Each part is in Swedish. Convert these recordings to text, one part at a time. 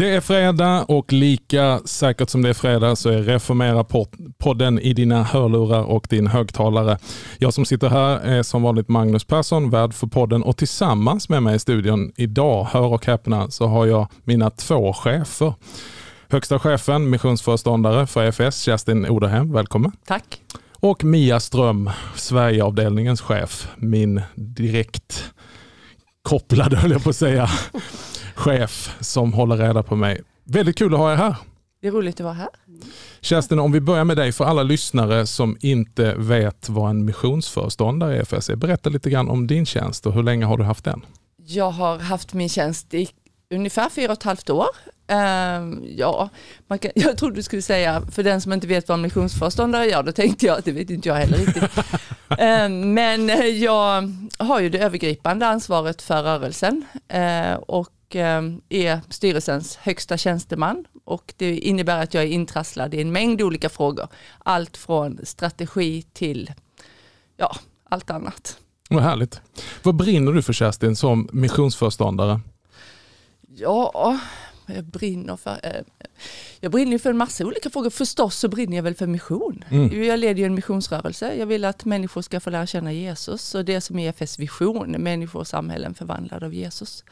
Det är fredag och lika säkert som det är fredag så är Reformera podden i dina hörlurar och din högtalare. Jag som sitter här är som vanligt Magnus Persson, värd för podden och tillsammans med mig i studion idag, hör och häpna, så har jag mina två chefer. Högsta chefen, missionsföreståndare för EFS, Kerstin Oderhem, välkommen. Tack. Och Mia Ström, Sverigeavdelningens chef, min direkt kopplade, höll jag på att säga, chef som håller reda på mig. Väldigt kul att ha er här. Det är roligt att vara här. Kerstin, om vi börjar med dig, för alla lyssnare som inte vet vad en missionsföreståndare är för berätta lite grann om din tjänst och hur länge har du haft den? Jag har haft min tjänst i ungefär fyra och ett halvt år. Uh, ja, man kan, jag trodde du skulle säga, för den som inte vet vad en missionsföreståndare gör, då tänkte jag att det vet inte jag heller riktigt. uh, men jag har ju det övergripande ansvaret för rörelsen uh, och är styrelsens högsta tjänsteman och det innebär att jag är intrasslad i en mängd olika frågor. Allt från strategi till ja, allt annat. Vad härligt. Vad brinner du för Kerstin som missionsföreståndare? Ja, jag brinner för, eh, jag brinner för en massa olika frågor. Förstås så brinner jag väl för mission. Mm. Jag leder ju en missionsrörelse. Jag vill att människor ska få lära känna Jesus och det som är EFS vision, människor och samhällen förvandlade av Jesus.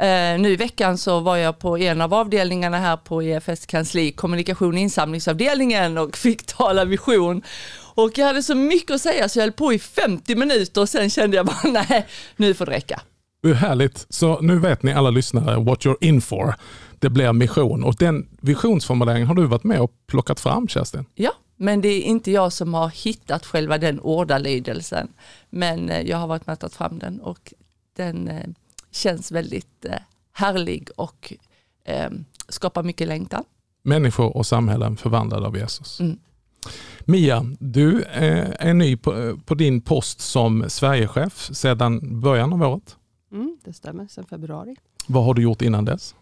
Uh, nu i veckan så var jag på en av avdelningarna här på EFS kansli, kommunikation och insamlingsavdelningen och fick tala vision. Och jag hade så mycket att säga så jag höll på i 50 minuter och sen kände jag bara nej, nu får det räcka. Det är härligt. Så nu vet ni alla lyssnare what you're in for. Det blir mission och den visionsformuleringen har du varit med och plockat fram Kerstin? Ja, men det är inte jag som har hittat själva den ordalydelsen. Men eh, jag har varit med att ta fram den och den eh, känns väldigt eh, härlig och skapar mycket längtan. Människor och samhällen förvandlade av Jesus. Mm. Mia, du är ny på, på, din post som Sverigechef sedan början av året. Mm, det stämmer, sedan februari. Vad har du gjort innan dess?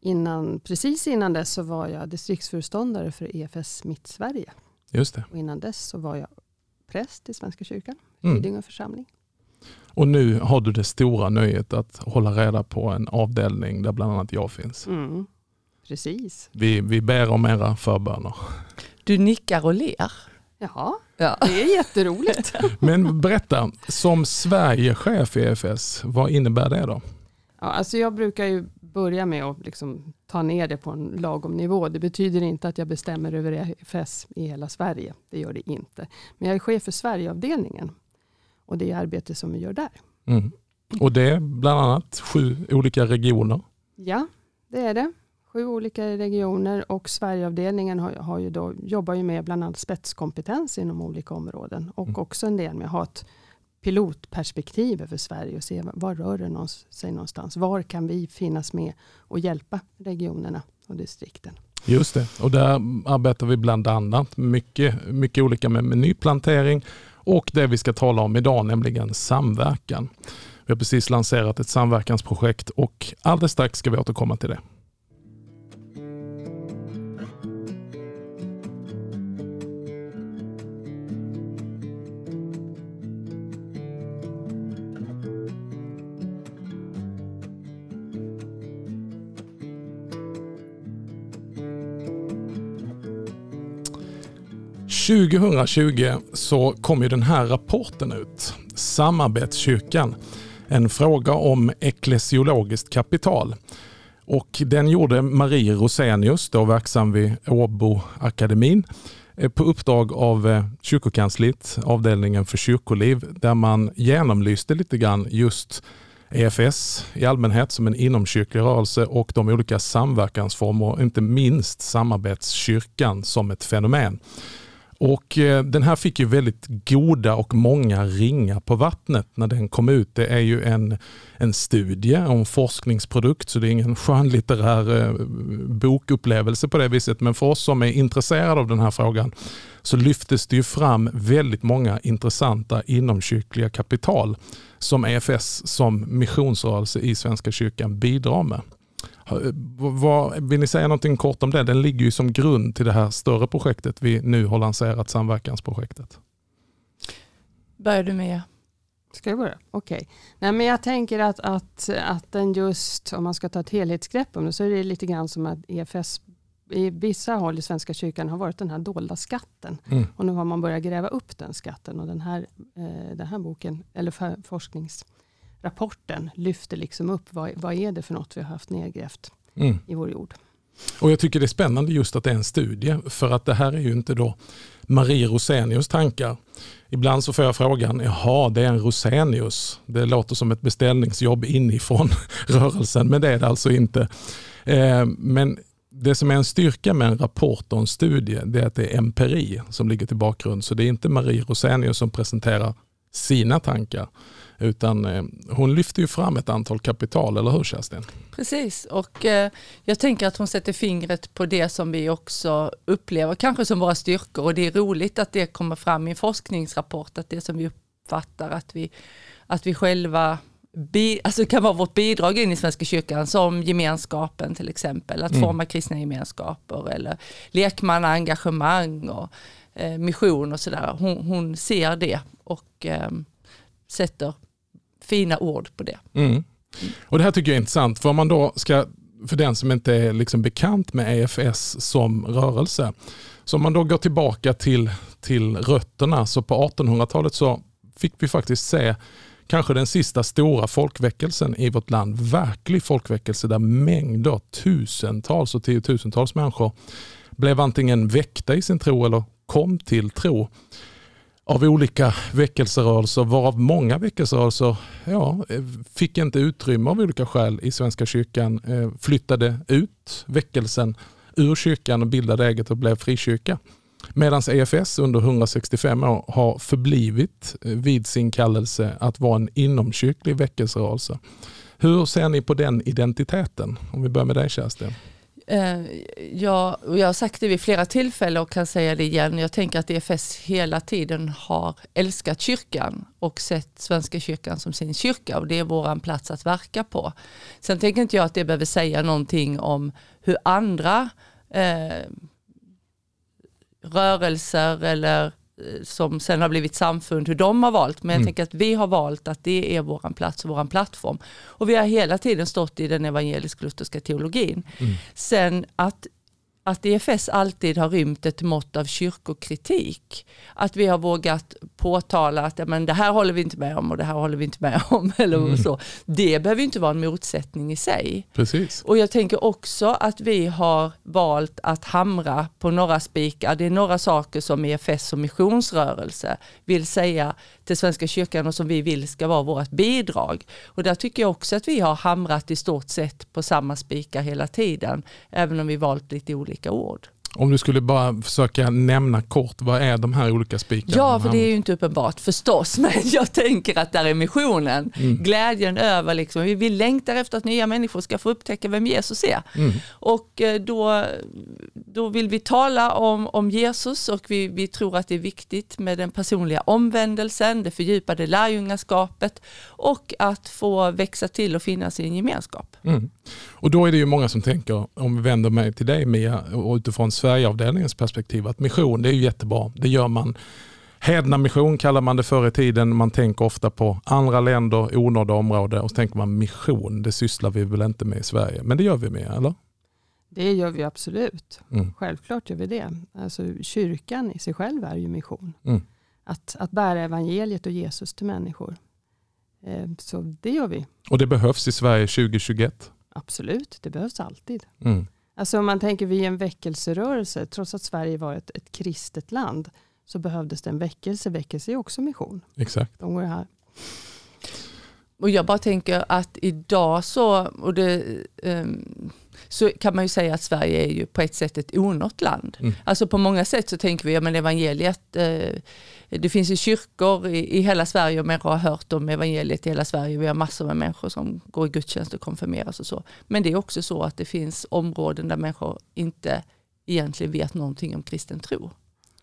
Innan, precis innan dess så var jag distriktsföreståndare för EFS Mitt Sverige. Just det. Och innan dess så var jag präst i Svenska kyrkan, mm. Lidingö församling. Och nu har du det stora nöjet att hålla reda på en avdelning där bland annat jag finns. Mm. Precis. Vi, vi ber om era förböner. Du nickar och ler. Jaha, ja. det är jätteroligt. Men berätta, som Sverigechef i EFS, vad innebär det då? Ja, alltså jag brukar ju börja med att liksom ta ner det på en lagom nivå. Det betyder inte att jag bestämmer över EFS i hela Sverige. Det gör det inte. Men jag är chef för Sverigeavdelningen och det arbete som vi gör där. Mm. Och det är bland annat sju olika regioner? Ja, det är det sju olika regioner och Sverigeavdelningen har, har ju då, jobbar ju med bland annat spetskompetens inom olika områden och mm. också en del med att ha ett pilotperspektiv för Sverige och se var rör det sig någonstans. Var kan vi finnas med och hjälpa regionerna och distrikten? Just det, och där arbetar vi bland annat mycket, mycket olika med, med nyplantering och det vi ska tala om idag, nämligen samverkan. Vi har precis lanserat ett samverkansprojekt och alldeles strax ska vi återkomma till det. 2020 så kom ju den här rapporten ut. Samarbetskyrkan. En fråga om eklesiologiskt kapital. Och den gjorde Marie Rosenius, då verksam vid Åbo akademin eh, på uppdrag av eh, kyrkokansliet, avdelningen för kyrkoliv, där man genomlyste lite grann just EFS i allmänhet som en inomkyrklig rörelse och de olika samverkansformer, inte minst samarbetskyrkan som ett fenomen. Och eh, Den här fick ju väldigt goda och många ringar på vattnet när den kom ut. Det är ju en, en studie och en forskningsprodukt så det är ingen skönlitterär eh, bokupplevelse på det viset. Men för oss som är intresserade av den här frågan så lyftes det ju fram väldigt många intressanta inomkyrkliga kapital som EFS som missionsrörelse i Svenska kyrkan bidrar med. Vad, vill ni säga någonting kort om det? Den ligger ju som grund till det här större projektet vi nu har lanserat, samverkansprojektet. Börjar du med? Ska jag börja? Okej. Okay. Nej, men jag tänker att, att, att den just, om man ska ta ett helhetsgrepp om det, så är det lite grann som att EFS i vissa håll i Svenska kyrkan har varit den här dolda skatten. Mm. Och nu har man börjat gräva upp den skatten. Och den här, eh, den här boken, eller forskningsrapporten, lyfter liksom upp vad, vad är det för något vi har haft nedgrävt mm. i vår jord. Och Jag tycker det är spännande just att det är en studie, för att det här är ju inte då Marie Rosenius tankar. Ibland så får jag frågan, jaha det är en Rosenius. Det låter som ett beställningsjobb inifrån rörelsen, men det är det alltså inte. Eh, men det som är en styrka med en rapport och en studie, det är att det är empiri som ligger till bakgrund. Så det är inte Marie Rosenius som presenterar sina tankar, utan eh, hon lyfter ju fram ett antal kapital, eller hur Kerstin? Precis, och eh, jag tänker att hon sätter fingret på det som vi också upplever kanske som våra styrkor och det är roligt att det kommer fram i en forskningsrapport, att det som vi uppfattar att vi, att vi själva bi, alltså kan vara vårt bidrag in i Svenska kyrkan som gemenskapen till exempel, att mm. forma kristna gemenskaper eller lekmannaengagemang och eh, mission och sådär. Hon, hon, ser det och eh, sätter fina ord på det. Mm. Och Det här tycker jag är intressant, för om man då ska, för den som inte är liksom bekant med EFS som rörelse, så om man då går tillbaka till, till rötterna, så på 1800-talet så fick vi faktiskt se kanske den sista stora folkväckelsen i vårt land. Verklig folkväckelse där mängder, tusentals och tiotusentals människor blev antingen väckta i sin tro eller kom till tro av olika väckelserörelser, varav många väckelserörelser ja, eh, fick inte utrymme av olika skäl i Svenska kyrkan, eh, flyttade ut väckelsen ur kyrkan och bildade eget och blev frikyrka. Medan EFS under 165 år har förblivit eh, vid sin kallelse att vara en inomkyrklig väckelserörelse. Hur ser ni på den identiteten? Om vi börjar med dig Kerstin. Eh, ja, jag har sagt det vid flera tillfällen och kan säga det igen. Jag tänker att EFS hela tiden har älskat kyrkan och sett Svenska kyrkan som sin kyrka och det är vår plats att verka på. Sen tänker inte jag att det behöver säga någonting om hur andra eh, rörelser eller som sen har blivit samfund, hur de har valt. Men jag mm. tänker att vi har valt att det är vår plats och vår plattform. Och vi har hela tiden stått i den evangelisk-lutherska teologin. Mm. Sen att att EFS alltid har rymt ett mått av kyrkokritik. Att vi har vågat påtala att ja, men det här håller vi inte med om och det här håller vi inte med om. Eller mm. så. Det behöver inte vara en motsättning i sig. Precis. Och jag tänker också att vi har valt att hamra på några spikar. Det är några saker som EFS och missionsrörelse vill säga till Svenska kyrkan och som vi vill ska vara vårt bidrag. Och där tycker jag också att vi har hamrat i stort sett på samma spikar hela tiden, även om vi valt lite olika ord. Om du skulle bara försöka nämna kort, vad är de här olika spikarna? Ja, för det är ju inte uppenbart förstås, men jag tänker att där är missionen. Mm. Glädjen över, liksom, vi, vi längtar efter att nya människor ska få upptäcka vem Jesus är. Mm. Och eh, då, då vill vi tala om, om Jesus och vi, vi tror att det är viktigt med den personliga omvändelsen, det fördjupade lärjungaskapet och att få växa till och finnas i en gemenskap. Mm. Och då är det ju många som tänker, om vi vänder mig till dig Mia, och utifrån Sverigeavdelningens perspektiv, att mission det är ju jättebra. Det gör man. Hedna mission kallar man det förr i tiden. Man tänker ofta på andra länder, onådda områden och så tänker man mission, det sysslar vi väl inte med i Sverige. Men det gör vi med, eller? Det gör vi absolut. Mm. Självklart gör vi det. Alltså, kyrkan i sig själv är ju mission. Mm. Att, att bära evangeliet och Jesus till människor. Eh, så det gör vi. Och det behövs i Sverige 2021? Absolut, det behövs alltid. Mm. Alltså om man tänker vi en väckelserörelse, trots att Sverige var ett, ett kristet land, så behövdes det en väckelse. Väckelse är också mission. Exakt. De går här. Och jag bara tänker att idag så, och det, um, så kan man ju säga att Sverige är ju på ett sätt ett onått land. Mm. Alltså på många sätt så tänker vi, ja men evangeliet, eh, det finns ju kyrkor i, i, hela Sverige och människor har hört om evangeliet i hela Sverige. Vi har massor med människor som går i gudstjänst och konfirmeras och så. Men det är också så att det finns områden där människor inte egentligen vet någonting om kristen tro.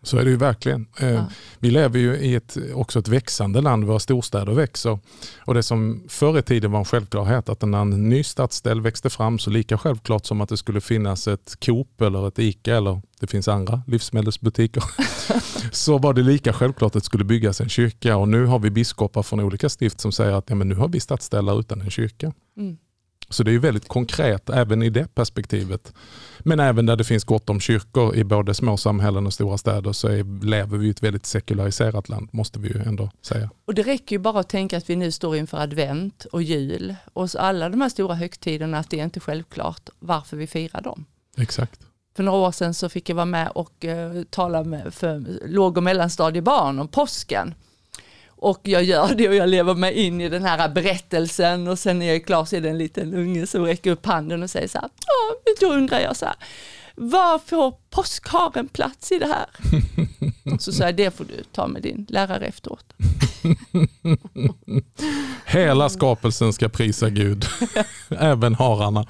Så är det ju verkligen. Eh, Ja. Vi lever ju i ett, också ett växande land, våra storstäder växer. Och det som förr i tiden var en självklarhet, att när en ny stadsdel växte fram, så lika självklart som att det skulle finnas ett Coop eller ett ICA, eller det finns andra livsmedelsbutiker, så var det lika självklart att det skulle byggas en kyrka. Och nu har vi biskopar från olika stift som säger att ja, men nu har vi stadsdelar utan en kyrka. Mm. Så det är ju väldigt konkret även i det perspektivet. Men även där det finns gott om kyrkor i både små samhällen och stora städer så är, lever vi i ett väldigt sekulariserat land måste vi ju ändå säga. Och det räcker ju bara att tänka att vi nu står inför advent och jul och alla de här stora högtiderna att det är inte självklart varför vi firar dem. Exakt. För några år sedan så fick jag vara med och eh, tala med för låg och mellanstadiebarn om påsken. Och jag gör det och jag lever mig in i den här berättelsen och sen när jag är klar så är det en liten unge som räcker upp handen och säger så här, då undrar jag så här, var får påskharen plats i det här? Så sa jag, det får du ta med din lärare efteråt. Hela skapelsen ska prisa Gud, även hararna.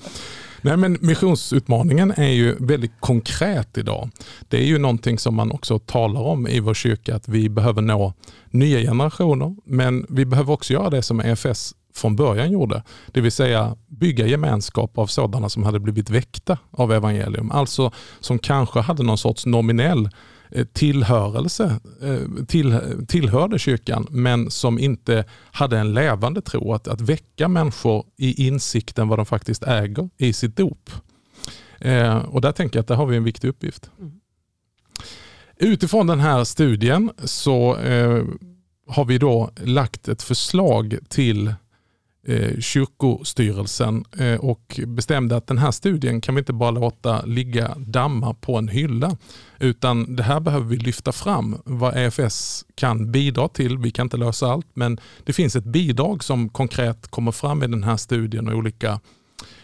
Nej, men missionsutmaningen är ju väldigt konkret idag. Det är ju någonting som man också talar om i vår kyrka, att vi behöver nå nya generationer, men vi behöver också göra det som EFS från början gjorde, det vill säga bygga gemenskap av sådana som hade blivit väckta av evangelium, alltså som kanske hade någon sorts nominell tillhörelse, eh, till, tillhörde kyrkan men som inte hade en levande tro. Att, att väcka människor i insikten vad de faktiskt äger i sitt dop. Eh, och där tänker jag att där har vi en viktig uppgift. Mm. Utifrån den här studien så eh, har vi då lagt ett förslag till eh, kyrkostyrelsen eh, och bestämde att den här studien kan vi inte bara låta ligga damma på en hylla. Utan det här behöver vi lyfta fram vad EFS kan bidra till. Vi kan inte lösa allt men det finns ett bidrag som konkret kommer fram i den här studien och olika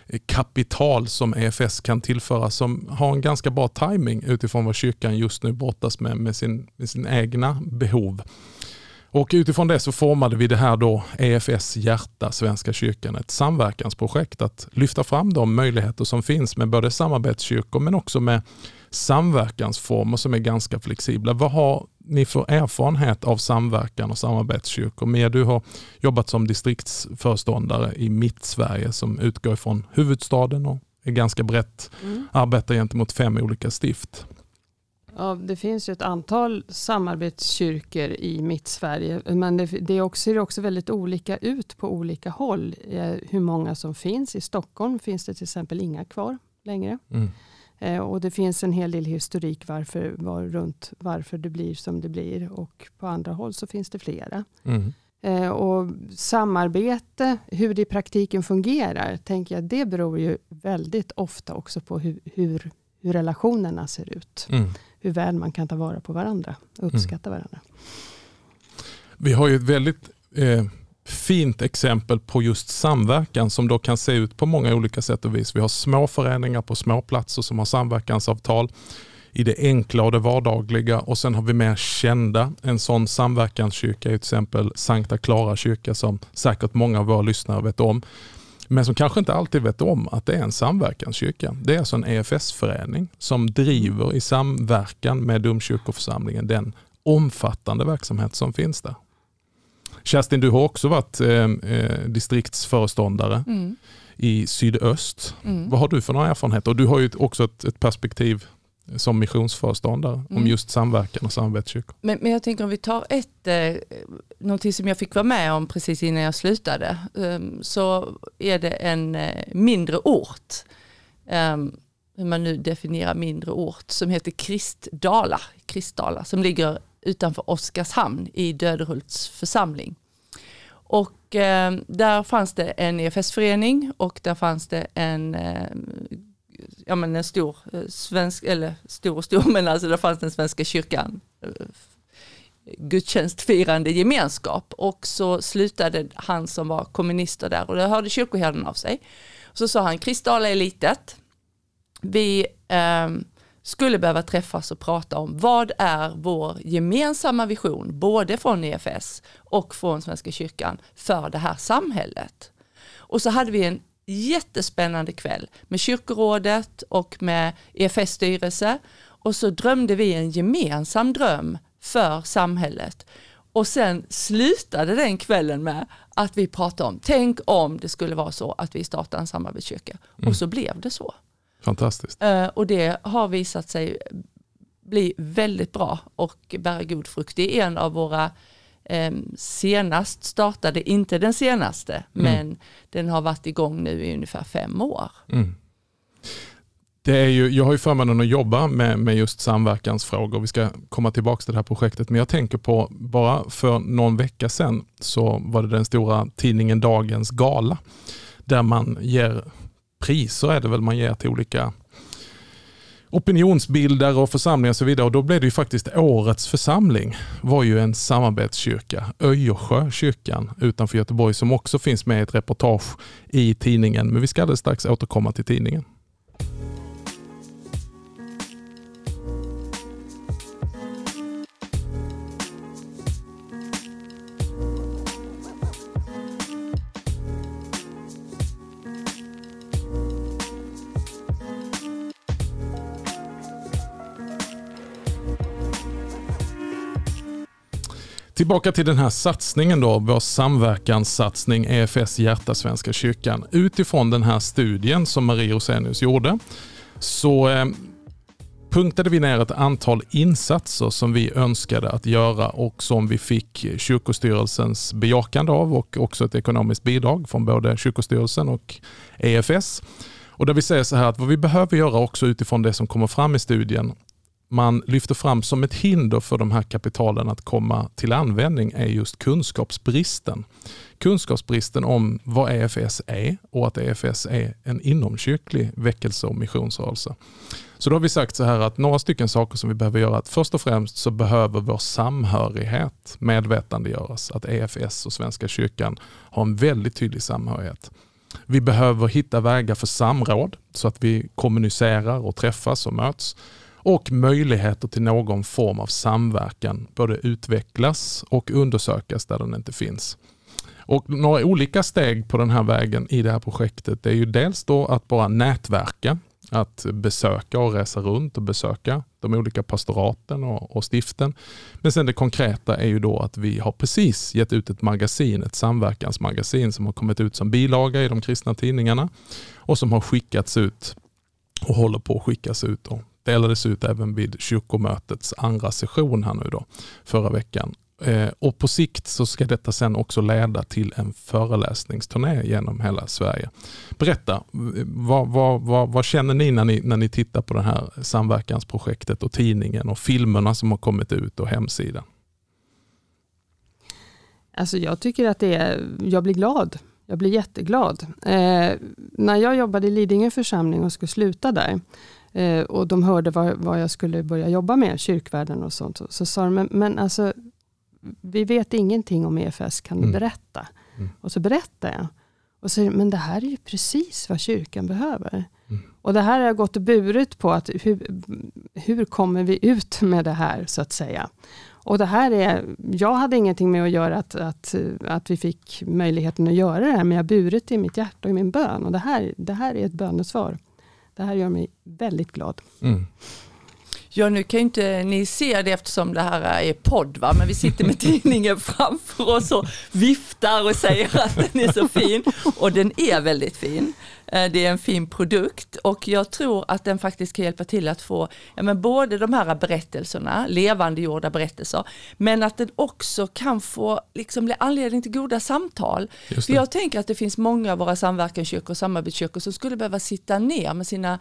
eh, kapital som EFS kan tillföra som har en ganska bra timing utifrån vad kyrkan just nu brottas med med sin, med sin egna behov. Och utifrån det så formade vi det här då EFS Hjärta Svenska kyrkan, ett samverkansprojekt att lyfta fram de möjligheter som finns med både samarbetskyrkor men också med samverkansformer som är ganska flexibla. Vad har ni för erfarenhet av samverkan och samarbetskyrkor? Mia, du har jobbat som distriktsföreståndare i Mitt-Sverige som utgår från huvudstaden och är ganska brett, Mm. arbetar gentemot fem olika stift. Ja, det finns ju ett antal samarbetskyrkor i Mitt-Sverige, men det, det är också, ser också väldigt olika ut på olika håll. Eh, hur många som finns. I Stockholm finns det till exempel inga kvar längre. Mm. Eh, och det finns en hel del historik varför, var, runt varför det blir som det blir. Och på andra håll så finns det flera. Mm. Eh, och samarbete, hur det i praktiken fungerar, tänker jag, det beror ju väldigt ofta också på hur, hur, hur relationerna ser ut. Mm. Hur väl man kan ta vara på varandra och uppskatta varandra. Vi har ju ett väldigt eh, fint exempel på just samverkan som då kan se ut på många olika sätt och vis. Vi har små föreningar på små platser som har samverkansavtal i det enkla och det vardagliga och sen har vi mer kända. En sån samverkanskyrka är till exempel Sankta Clara kyrka som säkert många av våra lyssnare vet om. Men som kanske inte alltid vet om att det är en samverkanskyrka. Det är alltså en EFS-förening som driver i samverkan med domkyrkoförsamlingen den omfattande verksamhet som finns där. Kerstin, du har också varit eh, eh, distriktsföreståndare Mm. i sydöst. Mm. Vad har du för några erfarenheter? Och du har ju också ett, ett perspektiv som missionsföreståndare om Mm. just samverkan och samarbetskyrkor. Men, men jag tänker om vi tar ett, eh, någonting som jag fick vara med om precis innan jag slutade, um, så är det en eh, mindre ort, um, hur man nu definierar mindre ort, som heter Kristdala, Kristdala som ligger utanför Oskarshamn i Döderhults församling. Och eh, där fanns det en EFS-förening och där fanns det en, eh, ja men en stor eh, svensk, eller stor och stor, men alltså där fanns den svenska kyrkan eh, gudstjänstfirande gemenskap och så slutade han som var kommunister där och då hörde kyrkoherden av sig. Så sa han, Kristdala är litet, vi eh, skulle behöva träffas och prata om vad är vår gemensamma vision, både från EFS och från Svenska kyrkan, för det här samhället. Och så hade vi en jättespännande kväll med kyrkorådet och med EFS styrelse och så drömde vi en gemensam dröm för samhället. Och sen slutade den kvällen med att vi pratade om, tänk om det skulle vara så att vi startar en samarbetskyrka. Mm. Och så blev det så. Fantastiskt. Uh, och det har visat sig bli väldigt bra och bära god frukt. Det är en av våra eh, senast startade, inte den senaste, mm. men den har varit igång nu i ungefär fem år. Mm. Det är ju, jag har ju förmånen att jobba med, med just samverkansfrågor. Vi ska komma tillbaka till det här projektet. Men jag tänker på, bara för någon vecka sedan så var det den stora tidningen Dagens Gala. Där man ger priser, är det väl man ger till olika opinionsbildare och församlingar och så vidare. Och då blev det ju faktiskt årets församling var ju en samarbetskyrka, Öjersjö kyrkan utanför Göteborg som också finns med i ett reportage i tidningen. Men vi ska alldeles strax återkomma till tidningen. Tillbaka till den här satsningen då, vår samverkanssatsning EFS Hjärta Svenska kyrkan. Utifrån den här studien som Marie Rosenius gjorde så eh, punktade vi ner ett antal insatser som vi önskade att göra och som vi fick kyrkostyrelsens bejakande av och också ett ekonomiskt bidrag från både kyrkostyrelsen och EFS. Och där vi säger så här att vad vi behöver göra också utifrån det som kommer fram i studien man lyfter fram som ett hinder för de här kapitalen att komma till användning är just kunskapsbristen. Kunskapsbristen om vad EFS är och att EFS är en inomkyrklig väckelse och missionsrörelse. Så då har vi sagt så här att några stycken saker som vi behöver göra. Att först och främst så behöver vår samhörighet medvetandegöras. Att EFS och Svenska kyrkan har en väldigt tydlig samhörighet. Vi behöver hitta vägar för samråd så att vi kommunicerar och träffas och möts och möjligheter till någon form av samverkan både utvecklas och undersökas där den inte finns. Och Några olika steg på den här vägen i det här projektet är ju dels då att bara nätverka, att besöka och resa runt och besöka de olika pastoraten och, och stiften. Men sen det konkreta är ju då att vi har precis gett ut ett magasin, ett samverkansmagasin som har kommit ut som bilaga i de kristna tidningarna och som har skickats ut och håller på att skickas ut då delades ut även vid kyrkomötets andra session här nu då, förra veckan. Eh, och på sikt så ska detta sen också leda till en föreläsningsturné genom hela Sverige. Berätta, vad, vad, vad, vad, känner ni när, ni när ni tittar på det här samverkansprojektet och tidningen och filmerna som har kommit ut och hemsidan? Alltså jag tycker att det är, jag blir glad. Jag blir jätteglad. Eh, när jag jobbade i Lidingö församling och skulle sluta där, Eh, och de hörde vad, vad jag skulle börja jobba med, kyrkvärden och sånt. Så sa de, men, men alltså, vi vet ingenting om EFS, kan du mm. berätta? Mm. Och så berättade jag. Och så, men det här är ju precis vad kyrkan behöver. Mm. Och det här har jag gått och burit på, att hur, hur kommer vi ut med det här, så att säga. Och det här är, jag hade ingenting med att göra att, att, att vi fick möjligheten att göra det här, men jag har burit det i mitt hjärta och i min bön. Och det här, det här är ett bönesvar. Det här gör mig väldigt glad. Mm. Ja, nu kan ju inte ni se det eftersom det här är podd, va? men vi sitter med tidningen framför oss och viftar och säger att den är så fin. Och den är väldigt fin. Eh, det är en fin produkt och jag tror att den faktiskt kan hjälpa till att få ja, men både de här berättelserna, levandegjorda berättelser, men att den också kan få liksom, bli anledning till goda samtal. För jag tänker att det finns många av våra samverkanskyrkor och samarbetskyrkor som skulle behöva sitta ner med sina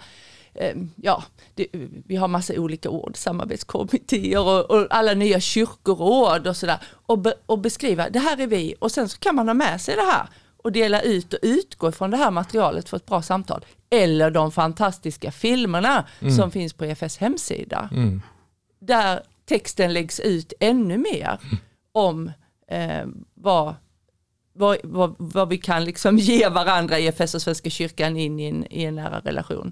ja, det, vi har massa olika ord, samarbetskommittéer och, och alla nya kyrkoråd och sådär. Och, be, och beskriva, det här är vi och sen så kan man ha med sig det här och dela ut och utgå från det här materialet för ett bra samtal. Eller de fantastiska filmerna mm. som finns på EFS hemsida. Mm. Där texten läggs ut ännu mer mm. om eh, vad, vad, vad, vad, vi kan liksom ge varandra i EFS och Svenska kyrkan in i en, i en nära relation.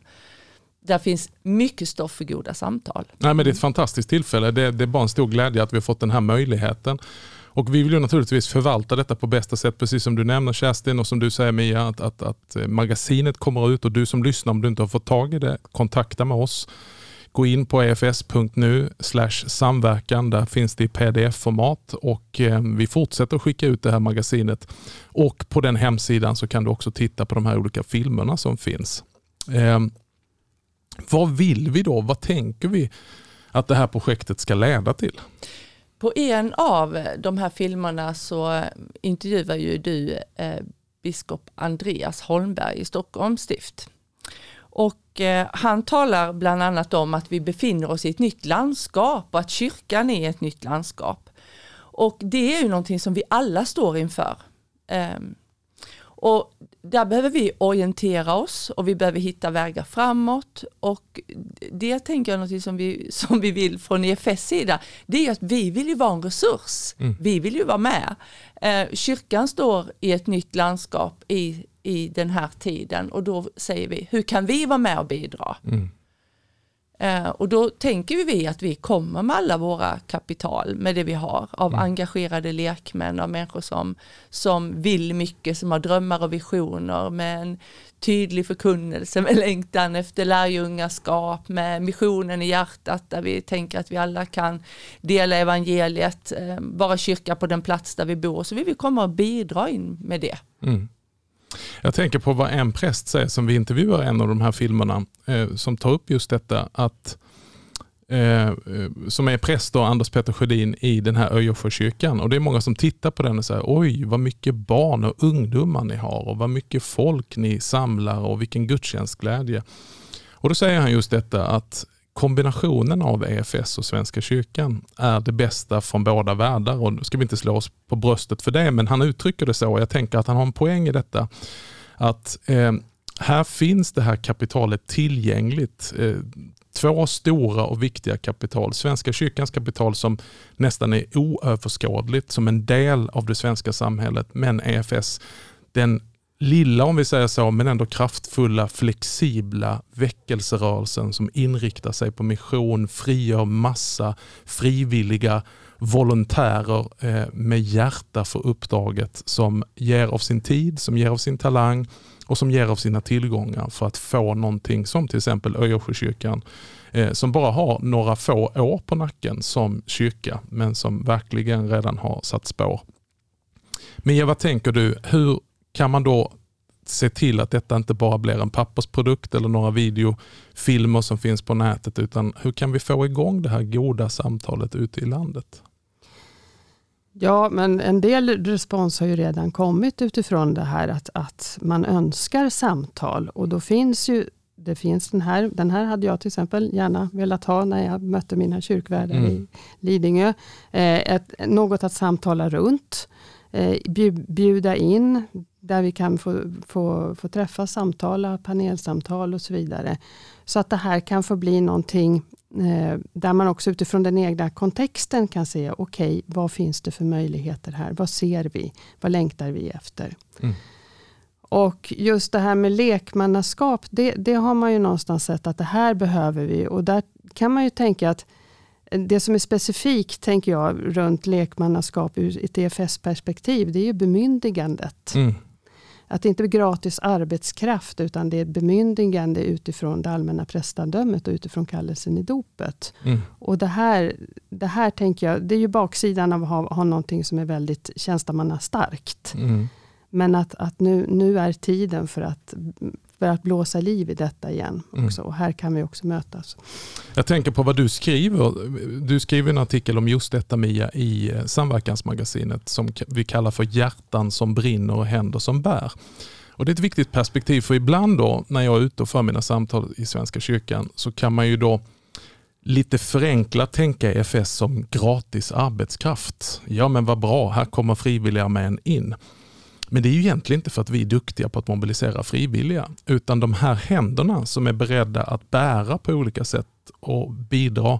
Där finns mycket stoff för goda samtal. Nej, men det är ett fantastiskt tillfälle. Det, det är bara en stor glädje att vi har fått den här möjligheten. Och vi vill ju naturligtvis förvalta detta på bästa sätt, precis som du nämner Kerstin och som du säger Mia, att, att, att eh, magasinet kommer ut och du som lyssnar, om du inte har fått tag i det, kontakta med oss gå in på efs.nu samverkan. Där finns det i pdf-format och eh, vi fortsätter att skicka ut det här magasinet. Och på den hemsidan så kan du också titta på de här olika filmerna som finns. Ehm, vad vill vi då? Vad tänker vi att det här projektet ska leda till? På en av de här filmerna så intervjuar ju du eh, biskop Andreas Holmberg i Stockholms stift. Och eh, han talar bland annat om att vi befinner oss i ett nytt landskap och att kyrkan är ett nytt landskap. Och det är ju någonting som vi alla står inför. Eh, och där behöver vi orientera oss och vi behöver hitta vägar framåt. Och det tänker jag något som vi, som vi vill från EFS sida, det är att vi vill ju vara en resurs. Mm. Vi vill ju vara med. Eh, kyrkan står i ett nytt landskap i, i den här tiden och då säger vi, hur kan vi vara med och bidra? Mm. Eh, och då tänker vi att vi kommer med alla våra kapital, med det vi har, av mm. engagerade lekmän, av människor som, som vill mycket, som har drömmar och visioner, med en tydlig förkunnelse, med längtan efter lärjungaskap, med missionen i hjärtat, där vi tänker att vi alla kan dela evangeliet, eh, vara kyrka på den plats där vi bor, så vi vill komma och bidra in med det. Mm. Jag tänker på vad en präst säger som vi intervjuar i en av de här filmerna eh, som tar upp just detta att eh, eh som är präst då, Anders Petter Sjödin i den här Öjersjökyrkan. Och det är många som tittar på den och säger oj vad mycket barn och ungdomar ni har och vad mycket folk ni samlar och vilken gudstjänstglädje. Och då säger han just detta att kombinationen av EFS och Svenska kyrkan är det bästa från båda världar. Och nu ska vi inte slå oss på bröstet för det, men han uttrycker det så. och Jag tänker att han har en poäng i detta. Att eh, här finns det här kapitalet tillgängligt. Eh, två stora och viktiga kapital. Svenska kyrkans kapital som nästan är oöverskådligt som en del av det svenska samhället. Men EFS, den lilla, om vi säger så, men ändå kraftfulla, flexibla väckelserörelsen som inriktar sig på mission, frigör massa frivilliga volontärer eh, med hjärta för uppdraget som ger av sin tid, som ger av sin talang och som ger av sina tillgångar för att få någonting som till exempel Öjersjökyrkan eh, som bara har några få år på nacken som kyrka men som verkligen redan har satt spår. Mia, vad tänker du? Hur kan man då se till att detta inte bara blir en pappersprodukt eller några videofilmer som finns på nätet utan hur kan vi få igång det här goda samtalet ute i landet? Ja, men en del respons har ju redan kommit utifrån det här att, att man önskar samtal och då finns ju det finns den här, den här hade jag till exempel gärna velat ha när jag mötte mina kyrkvärdar mm. i Lidingö. Eh, ett, något att samtala runt, bjuda in där vi kan få, få, få träffa, samtala, panelsamtal och så vidare. Så att det här kan få bli någonting eh, där man också utifrån den egna kontexten kan se, okej, okay, vad finns det för möjligheter här? Vad ser vi? Vad längtar vi efter? Mm. Och just det här med lekmannaskap, det, det, har man ju någonstans sett att det här behöver vi. Och där kan man ju tänka att det som är specifikt, tänker jag, runt lekmannaskap ur ett EFS-perspektiv, det är ju bemyndigandet. Mm. Att det inte är gratis arbetskraft, utan det är bemyndigande utifrån det allmänna prästadömet och utifrån kallelsen i dopet. Mm. Och det här, det här tänker jag, det är ju baksidan av att ha, ha någonting som är väldigt tjänstemannastarkt. Mm. Men att, att nu, nu är tiden för att för att blåsa liv i detta igen. Också. Mm. Och här kan vi också mötas. Jag tänker på vad du skriver. Du skriver en artikel om just detta Mia i eh, Samverkansmagasinet som vi kallar för hjärtan som brinner och händer som bär. Och Det är ett viktigt perspektiv för ibland då när jag är ute och för mina samtal i Svenska kyrkan så kan man ju då lite förenklat tänka EFS som gratis arbetskraft. Ja men vad bra, här kommer frivilliga män in. Men det är ju egentligen inte för att vi är duktiga på att mobilisera frivilliga, utan de här händerna som är beredda att bära på olika sätt och bidra,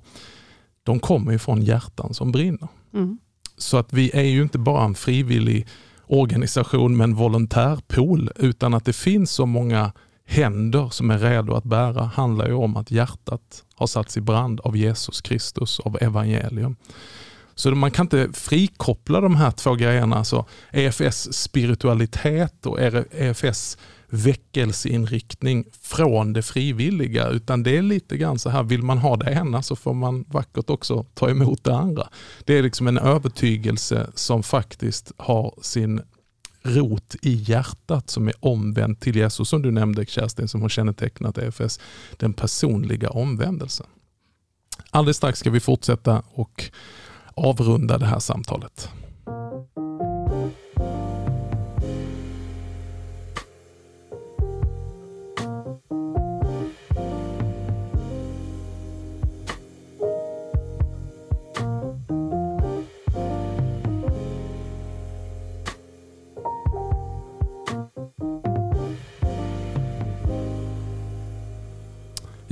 de kommer ju från hjärtan som brinner. Mm. Så att vi är ju inte bara en frivillig organisation med en volontärpool, utan att det finns så många händer som är redo att bära handlar ju om att hjärtat har satts i brand av Jesus Kristus, av evangelium. Så man kan inte frikoppla de här två grejerna, alltså EFS spiritualitet och EFS väckelseinriktning från det frivilliga, utan det är lite grann så här, vill man ha det ena så får man vackert också ta emot det andra. Det är liksom en övertygelse som faktiskt har sin rot i hjärtat som är omvänd till Jesus, som du nämnde Kerstin, som har kännetecknat EFS, den personliga omvändelsen. Alldeles strax ska vi fortsätta och avrunda det här samtalet.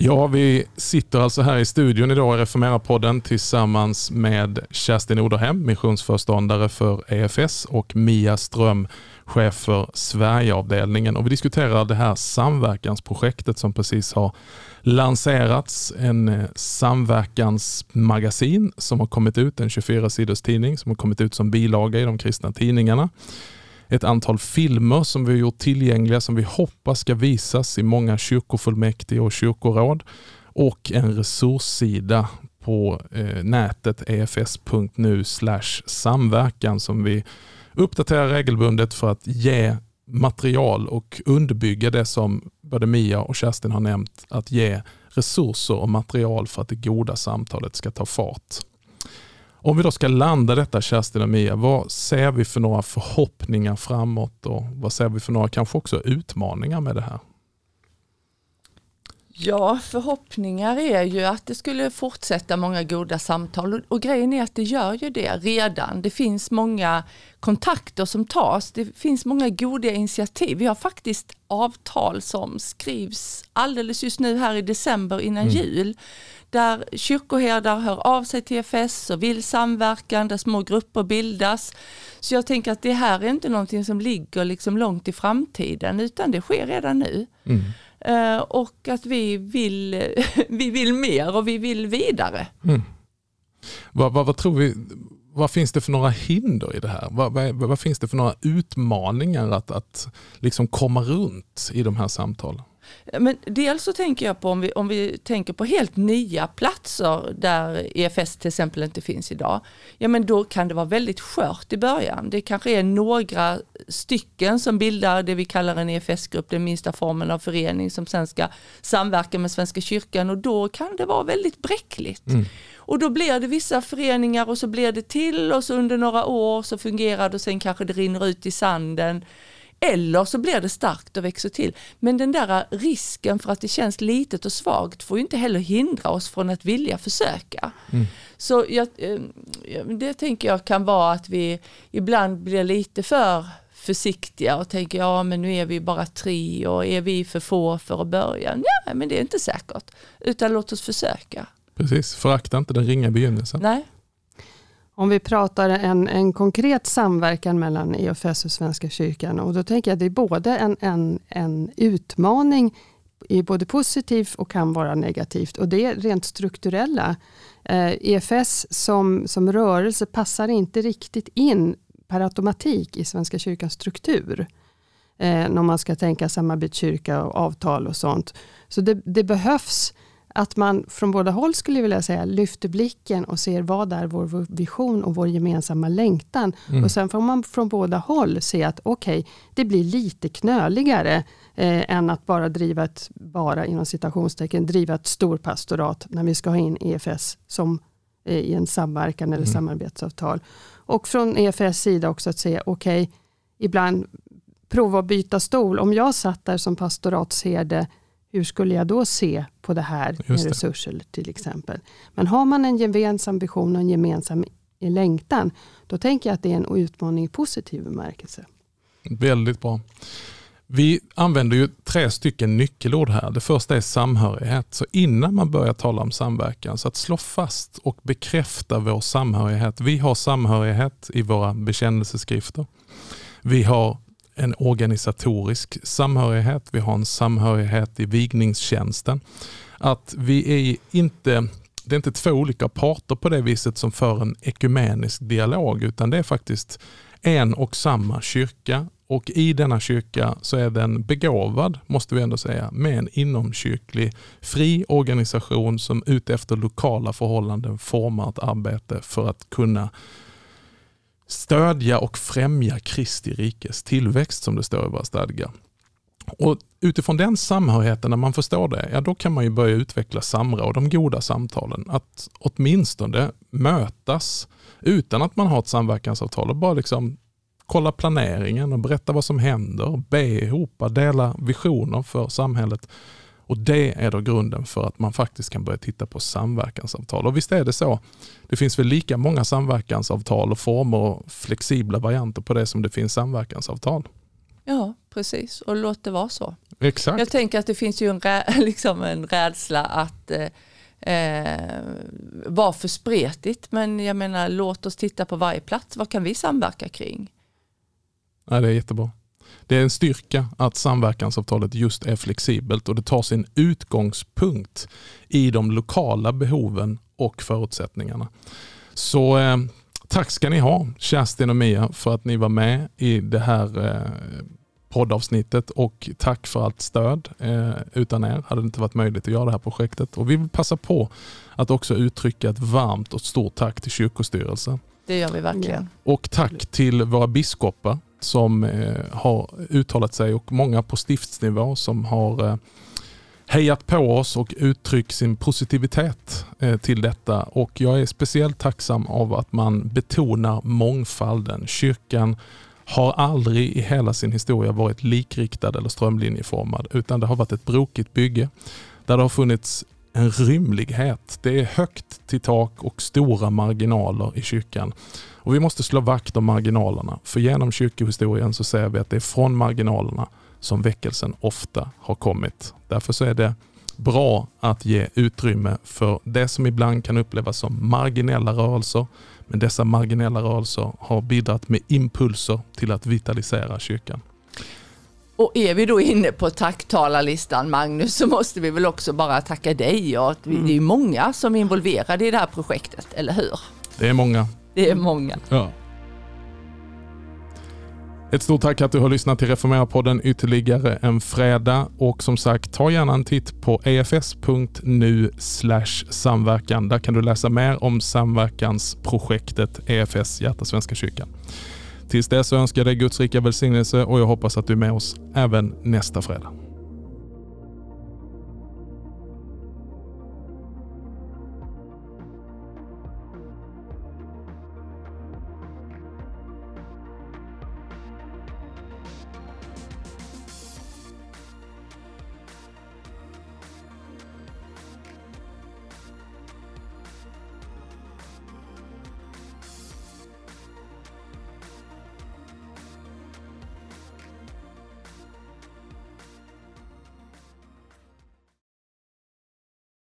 Ja, vi sitter alltså här i studion idag i Reformera-podden tillsammans med Kerstin Oderhem, missionsföreståndare för EFS och Mia Ström, chef för Sverigeavdelningen. Och vi diskuterar det här samverkansprojektet som precis har lanserats. En eh, samverkansmagasin som har kommit ut, en 24 sidors tidning som har kommit ut som bilaga i de kristna tidningarna ett antal filmer som vi har gjort tillgängliga som vi hoppas ska visas i många kyrkofullmäktige och kyrkoråd och en resurssida på eh, nätet efs.nu samverkan som vi uppdaterar regelbundet för att ge material och underbygga det som både Mia och Kerstin har nämnt, att ge resurser och material för att det goda samtalet ska ta fart. Om vi då ska landa detta Kerstin och Mia, vad ser vi för några förhoppningar framåt och vad ser vi för några kanske också utmaningar med det här? Ja, förhoppningar är ju att det skulle fortsätta många goda samtal och, grejen är att det gör ju det redan. Det finns många kontakter som tas, det finns många goda initiativ. Vi har faktiskt avtal som skrivs alldeles just nu här i december innan mm. jul där kyrkoherdar hör av sig till FS och vill samverkan, där små grupper bildas. Så jag tänker att det här är inte någonting som ligger liksom långt i framtiden utan det sker redan nu. Mm. Eh, och att vi vill, vi vill mer och vi vill vidare. Mm. Vad, vad, vad, tror vi, vad finns det för några hinder i det här? Vad, vad, vad finns det för några utmaningar att, att liksom komma runt i de här samtalen? Men dels så tänker jag på om vi, om vi tänker på helt nya platser där EFS till exempel inte finns idag. Ja men då kan det vara väldigt skört i början. Det kanske är några stycken som bildar det vi kallar en EFS-grupp, den minsta formen av förening som sen ska samverka med Svenska kyrkan och då kan det vara väldigt bräckligt. Mm. Och då blir det vissa föreningar och så blir det till och så under några år så fungerar det och sen kanske det rinner ut i sanden. Eller så blir det starkt och växer till. Men den där risken för att det känns litet och svagt får ju inte heller hindra oss från att vilja försöka. Mm. Så jag, eh, det tänker jag kan vara att vi ibland blir lite för försiktiga och tänker ja men nu är vi bara tre och är vi för få för att börja? Ja men det är inte säkert. Utan låt oss försöka. Precis, förakta inte den ringa begynnelsen. Nej. Om vi pratar en, en konkret samverkan mellan EFS och Svenska kyrkan och då tänker jag att det är både en, en, en utmaning i både positivt och kan vara negativt och det är rent strukturella. Eh, EFS som, som rörelse passar inte riktigt in per automatik i Svenska kyrkans struktur. Eh, när man ska tänka samarbetskyrka och avtal och sånt. Så det, det behövs att man från båda håll skulle vilja säga lyfter blicken och ser vad är vår vision och vår gemensamma längtan. Mm. Och sen får man från båda håll se att okej, okay, det blir lite knöligare eh, än att bara driva ett, bara inom citationstecken, driva ett storpastorat när vi ska ha in EFS som eh, i en samverkan eller mm. samarbetsavtal. Och från EFS sida också att säga okej, okay, ibland prova att byta stol. Om jag satt där som pastoratsherde hur skulle jag då se på det här med resurser till exempel. Men har man en gemensam vision och en gemensam längtan, då tänker jag att det är en utmaning i positiv bemärkelse. Väldigt bra. Vi använder ju tre stycken nyckelord här. Det första är samhörighet. Så innan man börjar tala om samverkan, så att slå fast och bekräfta vår samhörighet. Vi har samhörighet i våra bekännelseskrifter. Vi har en organisatorisk samhörighet, vi har en samhörighet i vigningstjänsten. Att vi är inte det är inte två olika parter på det viset som för en ekumenisk dialog utan det är faktiskt en och samma kyrka och i denna kyrka så är den begåvad, måste vi ändå säga, med en inomkyrklig fri organisation som utefter lokala förhållanden formar ett arbete för att kunna stödja och främja Kristi rikes tillväxt som det står i våra stadgar. Och Utifrån den samhörigheten, när man förstår det, ja då kan man ju börja utveckla samråd, de goda samtalen. Att åtminstone mötas utan att man har ett samverkansavtal och bara liksom kolla planeringen och berätta vad som händer, be ihop, dela visioner för samhället. Och Det är då grunden för att man faktiskt kan börja titta på samverkansavtal. Och visst är det så. Det finns väl lika många samverkansavtal och former och flexibla varianter på det som det finns samverkansavtal. Ja, precis. Och låt det vara så. Exakt. Jag tänker att det finns ju en, rä liksom en rädsla att eh, eh, vara för spretigt. Men jag menar, låt oss titta på varje plats. Vad kan vi samverka kring? Ja, det är jättebra. Det är en styrka att samverkansavtalet just är flexibelt och det tar sin utgångspunkt i de lokala behoven och förutsättningarna. Så eh, tack ska ni ha Kerstin och Mia för att ni var med i det här eh, poddavsnittet och tack för allt stöd. Eh, utan er hade det inte varit möjligt att göra det här projektet. Och Vi vill passa på att också uttrycka ett varmt och stort tack till kyrkostyrelsen. Det gör vi verkligen. Och tack till våra biskopar som eh, har uttalat sig och många på stiftsnivå som har eh, hejat på oss och uttryckt sin positivitet eh, till detta. Och jag är speciellt tacksam av att man betonar mångfalden. Kyrkan har aldrig i hela sin historia varit likriktad eller strömlinjeformad utan det har varit ett brokigt bygge där det har funnits en rymlighet. Det är högt till tak och stora marginaler i kyrkan. Och Vi måste slå vakt om marginalerna för genom kyrkohistorien så ser vi att det är från marginalerna som väckelsen ofta har kommit. Därför så är det bra att ge utrymme för det som ibland kan upplevas som marginella rörelser. Men dessa marginella rörelser har bidragit med impulser till att vitalisera kyrkan. Och är vi då inne på tacktalarlistan Magnus så måste vi väl också bara tacka dig. Och vi, mm. Det är många som är involverade i det här projektet, eller hur? Det är många. Det är många. Ja. Ett stort tack att du har lyssnat till Reformera-podden ytterligare en fredag och som sagt ta gärna en titt på efs.nu samverkan. Där kan du läsa mer om samverkansprojektet EFS Hjärta Svenska kyrkan. Tills dess önskar jag dig Guds rika välsignelse och jag hoppas att du är med oss även nästa fredag.